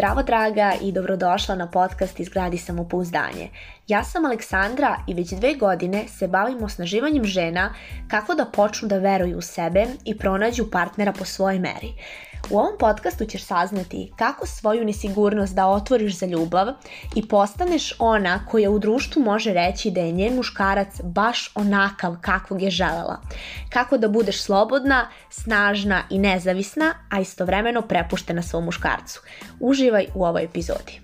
Zdravo draga i dobrodošla na podcast Izgradi samopouzdanje. Ja sam Aleksandra i već dve godine se bavim osnaživanjem žena kako da počnu da veruju u sebe i pronađu partnera po svojoj meri. U ovom podcastu ćeš saznati kako svoju nesigurnost da otvoriš za ljubav i postaneš ona koja u društvu može reći da je njen muškarac baš onakav kakvog je želela. Kako da budeš slobodna, snažna i nezavisna, a istovremeno prepuštena svom muškarcu. Uživaj u ovoj epizodi.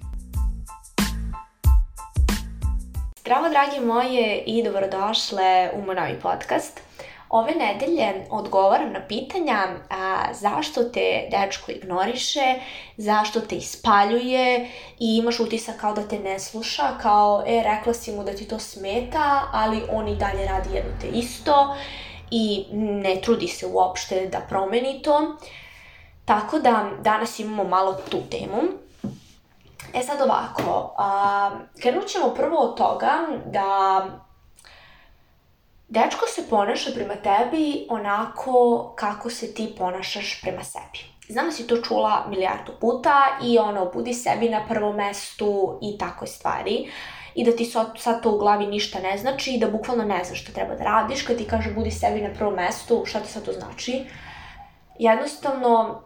Zdravo dragi moje i dobrodošle u moj novi podcast. Ove nedelje odgovaram na pitanja a, zašto te dečko ignoriše, zašto te ispaljuje i imaš utisak kao da te ne sluša, kao e, rekla si mu da ti to smeta, ali on i dalje radi jedno te isto i ne trudi se uopšte da promeni to. Tako da danas imamo malo tu temu. E sad ovako, a, krenut ćemo prvo od toga da dečko se ponaša prema tebi onako kako se ti ponašaš prema sebi. Znam da si to čula milijardu puta i ono, budi sebi na prvom mestu i takve stvari i da ti sad to u glavi ništa ne znači i da bukvalno ne znaš šta treba da radiš kad ti kaže budi sebi na prvom mestu, šta ti sad to znači? Jednostavno,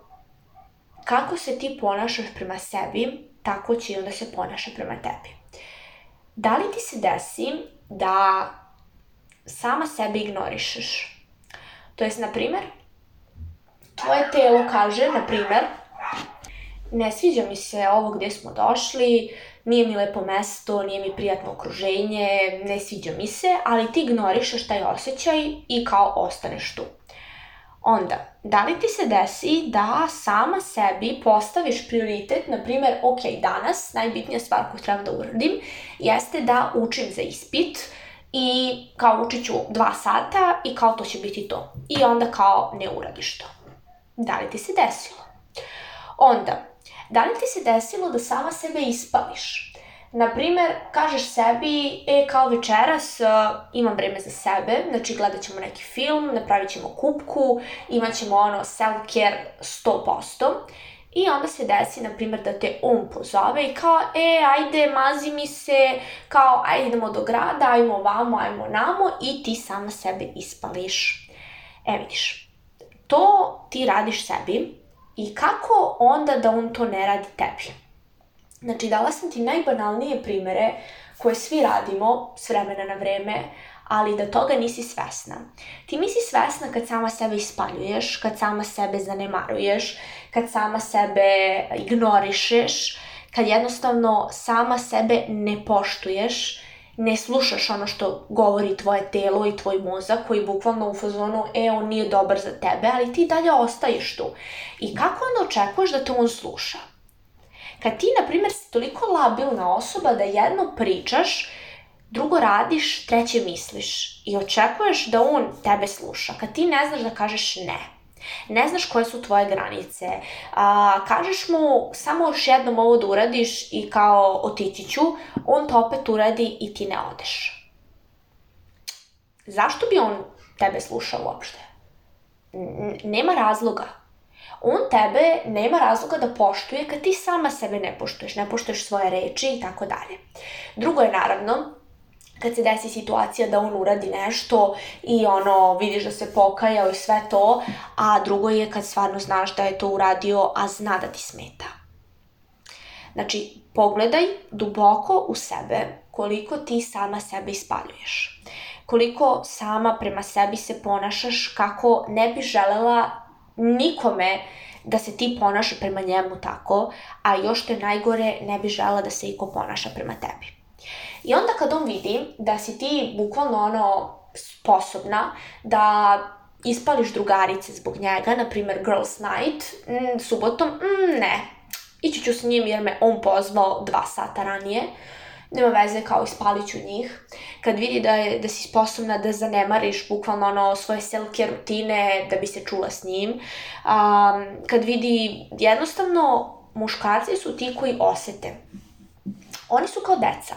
kako se ti ponašaš prema sebi, tako će i onda se ponaša prema tebi. Da li ti se desi da sama sebe ignorišeš. To jest, na primer, da. tvoje telo kaže, na primer, ne sviđa mi se ovo gde smo došli, nije mi lepo mesto, nije mi prijatno okruženje, ne sviđa mi se, ali ti ignorišeš taj osjećaj i kao ostaneš tu. Onda, da li ti se desi da sama sebi postaviš prioritet, na primjer, ok, danas najbitnija stvar koju trebam da uradim jeste da učim za ispit, i kao učiću ću dva sata i kao to će biti to. I onda kao ne uradiš to. Da li ti se desilo? Onda, da li ti se desilo da sama sebe ispališ? Naprimer, kažeš sebi, e, kao večeras uh, imam vreme za sebe, znači gledat ćemo neki film, napravit ćemo kupku, imat ćemo ono self-care 100%, I onda se desi, na primjer, da te on um pozove i kao, e, ajde, mazi mi se, kao, ajde, idemo do grada, ajmo vamo, ajmo namo i ti sama sebe ispališ. E, vidiš, to ti radiš sebi i kako onda da on to ne radi tebi? Znači, dala sam ti najbanalnije primere koje svi radimo s vremena na vreme, ali da toga nisi svesna. Ti nisi svesna kad sama sebe ispaljuješ, kad sama sebe zanemaruješ, kad sama sebe ignorišeš, kad jednostavno sama sebe ne poštuješ, ne slušaš ono što govori tvoje telo i tvoj mozak koji bukvalno u fazonu e, on nije dobar za tebe, ali ti dalje ostaješ tu. I kako onda očekuješ da te on sluša? Kad ti, na primjer, si toliko labilna osoba da jedno pričaš, drugo radiš, treće misliš i očekuješ da on tebe sluša. Kad ti ne znaš da kažeš ne, ne znaš koje su tvoje granice, a, kažeš mu samo još jednom ovo da uradiš i kao otići ću, on to opet uradi i ti ne odeš. Zašto bi on tebe slušao uopšte? N nema razloga. On tebe nema razloga da poštuje kad ti sama sebe ne poštuješ, ne poštuješ svoje reči i tako dalje. Drugo je naravno kad se desi situacija da on uradi nešto i ono, vidiš da se pokajao i sve to, a drugo je kad stvarno znaš da je to uradio, a zna da ti smeta. Znači, pogledaj duboko u sebe koliko ti sama sebe ispaljuješ. Koliko sama prema sebi se ponašaš kako ne bi želela nikome da se ti ponaša prema njemu tako, a još te najgore ne bi žela da se iko ponaša prema tebi. I onda kad on vidi da si ti bukvalno ono sposobna da ispališ drugarice zbog njega, na primjer Girls Night, mm, subotom, mm, ne, ići ću s njim jer me on pozvao dva sata ranije, nema veze kao ispalit ću njih. Kad vidi da, je, da si sposobna da zanemariš bukvalno ono svoje selke rutine da bi se čula s njim, um, kad vidi jednostavno muškarci su ti koji osete. Oni su kao deca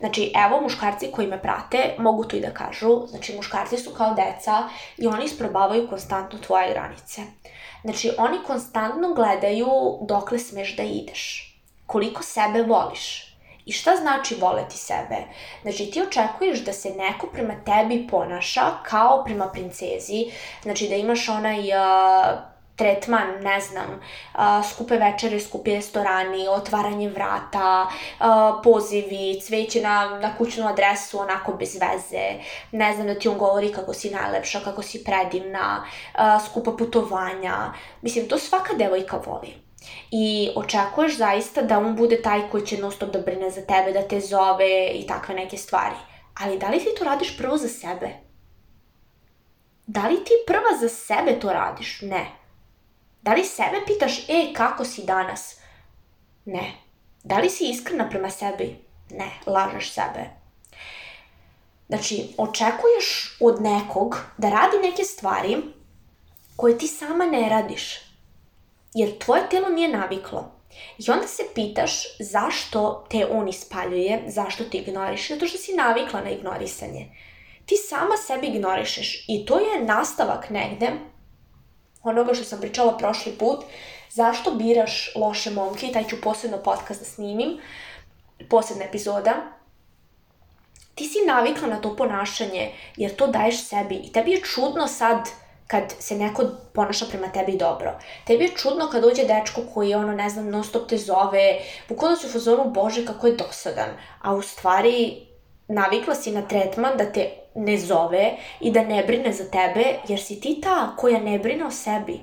Znači, evo, muškarci koji me prate mogu to i da kažu. Znači, muškarci su kao deca i oni isprobavaju konstantno tvoje granice. Znači, oni konstantno gledaju dokle smeš da ideš. Koliko sebe voliš. I šta znači voleti sebe? Znači ti očekuješ da se neko prema tebi ponaša kao prema princezi, znači da imaš onaj uh, tretman, ne znam, skupe večere, skupi restorani, otvaranje vrata, pozivi, cveće na, na kućnu adresu, onako bez veze, ne znam da ti on govori kako si najlepša, kako si predivna, skupa putovanja, mislim, to svaka devojka voli i očekuješ zaista da on bude taj koji će non da brine za tebe, da te zove i takve neke stvari. Ali da li ti to radiš prvo za sebe? Da li ti prva za sebe to radiš? Ne. Da li sebe pitaš, e, kako si danas? Ne. Da li si iskrena prema sebi? Ne, lažeš sebe. Znači, očekuješ od nekog da radi neke stvari koje ti sama ne radiš. Jer tvoje telo nije naviklo. I onda se pitaš zašto te on ispaljuje, zašto te ignoriš, zato što si navikla na ignorisanje. Ti sama sebi ignorišeš i to je nastavak negde onoga što sam pričala prošli put, zašto biraš loše momke i taj ću posebno podcast da snimim, posebna epizoda, ti si navikla na to ponašanje jer to daješ sebi i tebi je čudno sad kad se neko ponaša prema tebi dobro. Tebi je čudno kad dođe dečko koji ono, ne znam, non stop te zove, bukvalno si u fazonu, bože, kako je dosadan. A u stvari, navikla si na tretman da te ne zove i da ne brine za tebe, jer si ti ta koja ne brine o sebi.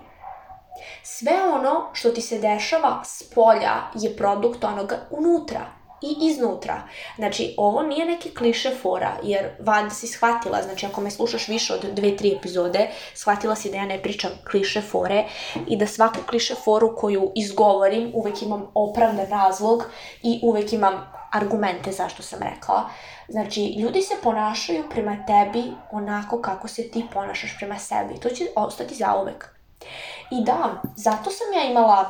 Sve ono što ti se dešava s polja je produkt onoga unutra i iznutra. Znači, ovo nije neki kliše fora, jer valjda si shvatila, znači ako me slušaš više od dve, tri epizode, shvatila si da ja ne pričam kliše fore i da svaku kliše foru koju izgovorim uvek imam opravdan razlog i uvek imam argumente zašto sam rekla. Znači, ljudi se ponašaju prema tebi onako kako se ti ponašaš prema sebi. To će ostati zauvek. I da, zato sam ja imala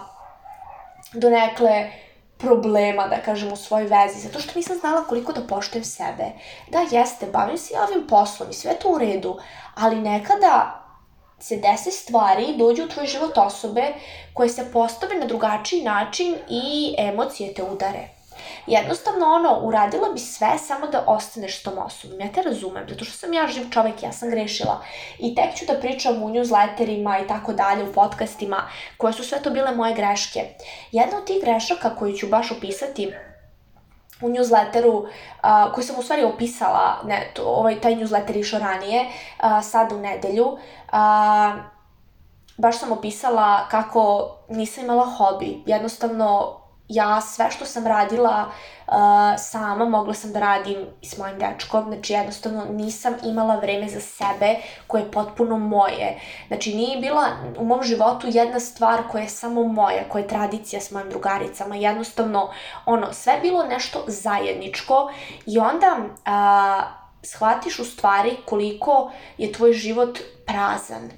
donekle problema, da kažem, u svojoj vezi, zato što nisam znala koliko da poštujem sebe. Da, jeste, bavim se ja ovim poslom i sve to u redu, ali nekada se dese stvari i dođu u tvoj život osobe koje se postave na drugačiji način i emocije te udare jednostavno ono, uradila bi sve samo da ostaneš tom osobom. Ja te razumem, zato što sam ja živ čovek, ja sam grešila. I tek ću da pričam u newsletterima i tako dalje, u podcastima, koje su sve to bile moje greške. Jedna od tih grešaka koju ću baš opisati u newsletteru a, koji sam u stvari opisala, ne, to, ovaj, taj newsletter išao ranije, a, sad u nedelju, a, baš sam opisala kako nisam imala hobi. Jednostavno, ja sve što sam radila uh, sama mogla sam da radim i s mojim dečkom, znači jednostavno nisam imala vreme za sebe koje je potpuno moje. Znači nije bila u mom životu jedna stvar koja je samo moja, koja je tradicija s mojim drugaricama, jednostavno ono, sve je bilo nešto zajedničko i onda uh, shvatiš u stvari koliko je tvoj život prazan.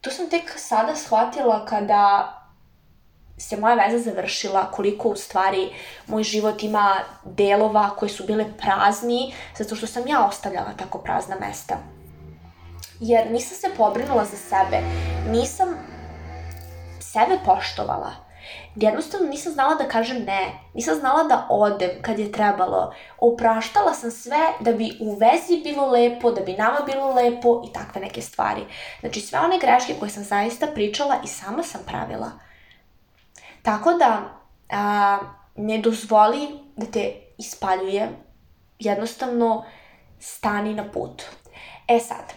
To sam tek sada shvatila kada se moja veza završila, koliko u stvari moj život ima delova koje su bile prazni, zato što sam ja ostavljala tako prazna mesta. Jer nisam se pobrinula za sebe, nisam sebe poštovala. Jednostavno nisam znala da kažem ne, nisam znala da odem kad je trebalo. Opraštala sam sve da bi u vezi bilo lepo, da bi nama bilo lepo i takve neke stvari. Znači sve one greške koje sam zaista pričala i sama sam pravila – Tako da a, ne dozvoli da te ispaljuje, jednostavno stani na put. E sad,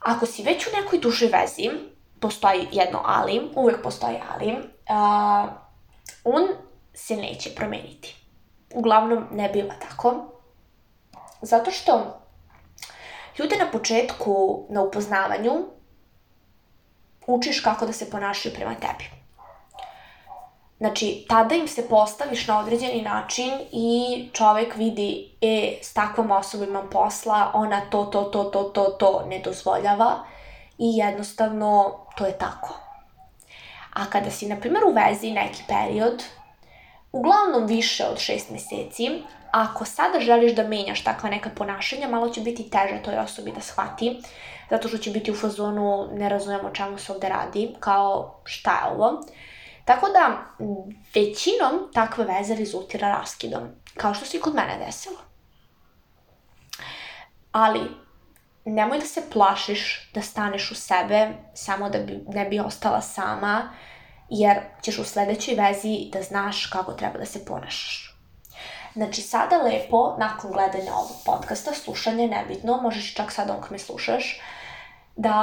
ako si već u nekoj dužoj vezi, postoji jedno ali, uvek postoji ali, a, on se neće promeniti. Uglavnom ne biva tako. Zato što ljude na početku, na upoznavanju, učiš kako da se ponašaju prema tebi. Znači, tada im se postaviš na određeni način i čovek vidi, e, s takvom osobom imam posla, ona to, to, to, to, to, to ne dozvoljava i jednostavno to je tako. A kada si, na primjer, u vezi neki period, uglavnom više od šest meseci, ako sada želiš da menjaš takva neka ponašanja, malo će biti teže toj osobi da shvati, zato što će biti u fazonu ne razumemo čemu se ovde radi, kao šta je ovo. Tako da, većinom takve veze rezultira raskidom, kao što se i kod mene desilo. Ali, nemoj da se plašiš da staneš u sebe samo da bi, ne bi ostala sama, jer ćeš u sledećoj vezi da znaš kako treba da se ponašaš. Znači, sada lepo, nakon gledanja ovog podcasta, slušanje nebitno, možeš čak sad dok me slušaš, da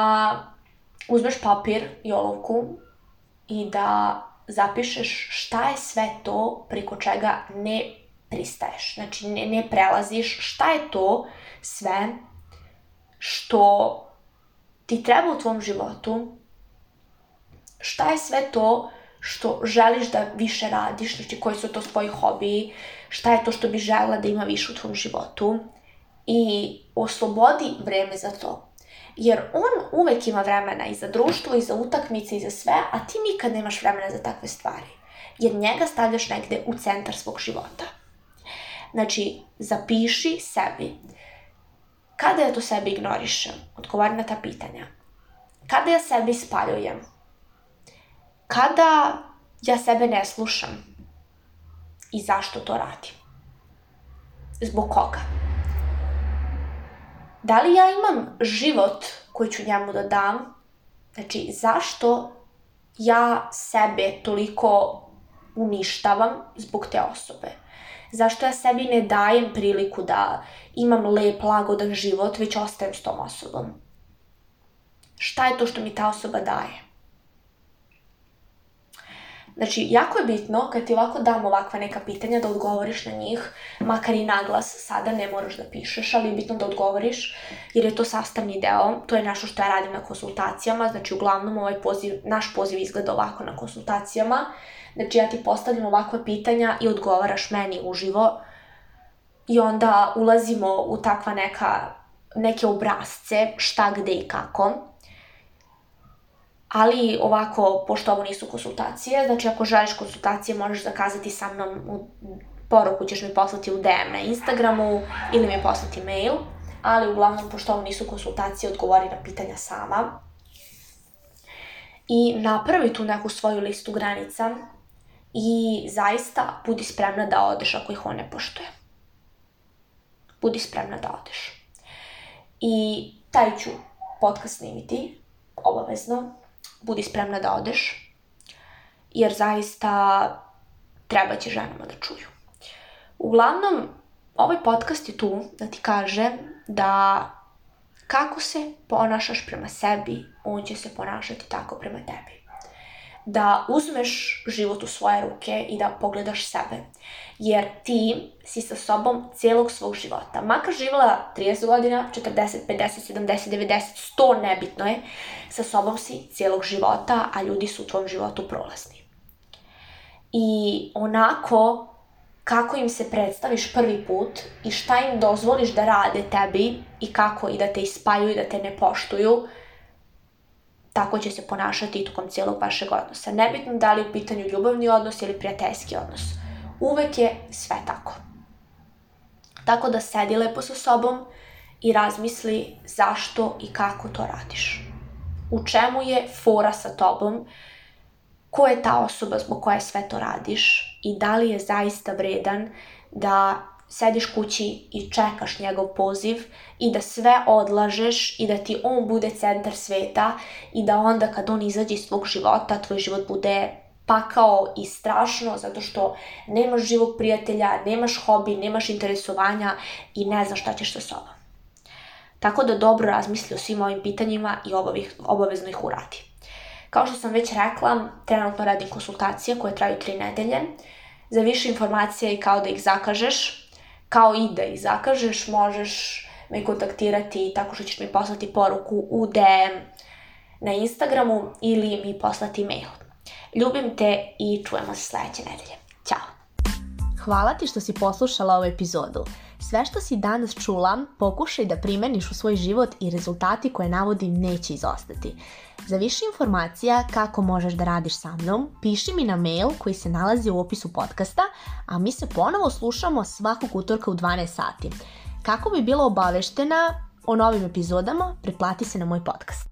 uzmeš papir i olovku i da zapišeš šta je sve to preko čega ne pristaješ. Znači, ne, ne prelaziš šta je to sve što ti treba u tvom životu, šta je sve to što želiš da više radiš, znači koji su to tvoji hobiji, šta je to što bi žela da ima više u tvom životu i oslobodi vreme za to jer on uvek ima vremena i za društvo, i za utakmice, i za sve, a ti nikad nemaš vremena za takve stvari, jer njega stavljaš negde u centar svog života. Znači, zapiši sebi. Kada ja to sebi ignorišem? Odgovari na ta pitanja. Kada ja sebi spaljujem? Kada ja sebe ne slušam? I zašto to radim? Zbog koga? da li ja imam život koji ću njemu da dam? Znači, zašto ja sebe toliko uništavam zbog te osobe? Zašto ja sebi ne dajem priliku da imam lep, lagodan život, već ostajem s tom osobom? Šta je to što mi ta osoba daje? Znači, jako je bitno kad ti ovako dam ovakva neka pitanja da odgovoriš na njih, makar i naglas, sada ne moraš da pišeš, ali je bitno da odgovoriš jer je to sastavni deo, to je nešto što ja radim na konsultacijama, znači uglavnom ovaj poziv, naš poziv izgleda ovako na konsultacijama, znači ja ti postavljam ovakva pitanja i odgovaraš meni uživo i onda ulazimo u takva neka, neke obrazce šta, gde i kako Ali ovako, pošto ovo nisu konsultacije, znači ako želiš konsultacije možeš zakazati sa mnom u poruku ćeš mi poslati u DM na Instagramu ili mi poslati mail, ali uglavnom pošto ovo nisu konsultacije odgovori na pitanja sama i napravi tu neku svoju listu granica i zaista budi spremna da odeš ako ih on ne poštuje. Budi spremna da odeš. I taj ću podcast snimiti, obavezno, budi spremna da odeš, jer zaista treba će ženama da čuju. Uglavnom, ovaj podcast je tu da ti kaže da kako se ponašaš prema sebi, on će se ponašati tako prema tebi da uzmeš život u svoje ruke i da pogledaš sebe. Jer ti si sa sobom cijelog svog života. Makar živjela 30 godina, 40, 50, 70, 90, 100, nebitno je. Sa sobom si cijelog života, a ljudi su u tvom životu prolazni. I onako kako im se predstaviš prvi put i šta im dozvoliš da rade tebi i kako i da te ispaljuju i da te ne poštuju – tako će se ponašati i tokom cijelog vašeg odnosa. Nebitno da li je u pitanju ljubavni odnos ili prijateljski odnos. Uvek je sve tako. Tako da sedi lepo sa sobom i razmisli zašto i kako to radiš. U čemu je fora sa tobom, ko je ta osoba zbog koje sve to radiš i da li je zaista vredan da sediš kući i čekaš njegov poziv i da sve odlažeš i da ti on bude centar sveta i da onda kad on izađe iz tvog života, tvoj život bude pakao i strašno zato što nemaš živog prijatelja, nemaš hobi, nemaš interesovanja i ne znaš šta ćeš sa sobom. Tako da dobro razmisli o svim ovim pitanjima i obavih, obavezno ih uradi. Kao što sam već rekla, trenutno radim konsultacije koje traju tri nedelje. Za više informacija i kao da ih zakažeš, kao i da i zakažeš, možeš me kontaktirati tako što ćeš mi poslati poruku u DM na Instagramu ili mi poslati mail. Ljubim te i čujemo se sledeće nedelje. Hvala ti što si poslušala ovu epizodu. Sve što si danas čula, pokušaj da primeniš u svoj život i rezultati koje navodim neće izostati. Za više informacija kako možeš da radiš sa mnom, piši mi na mail koji se nalazi u opisu podcasta, a mi se ponovo slušamo svakog utorka u 12 sati. Kako bi bila obaveštena o novim epizodama, preplati se na moj podcast.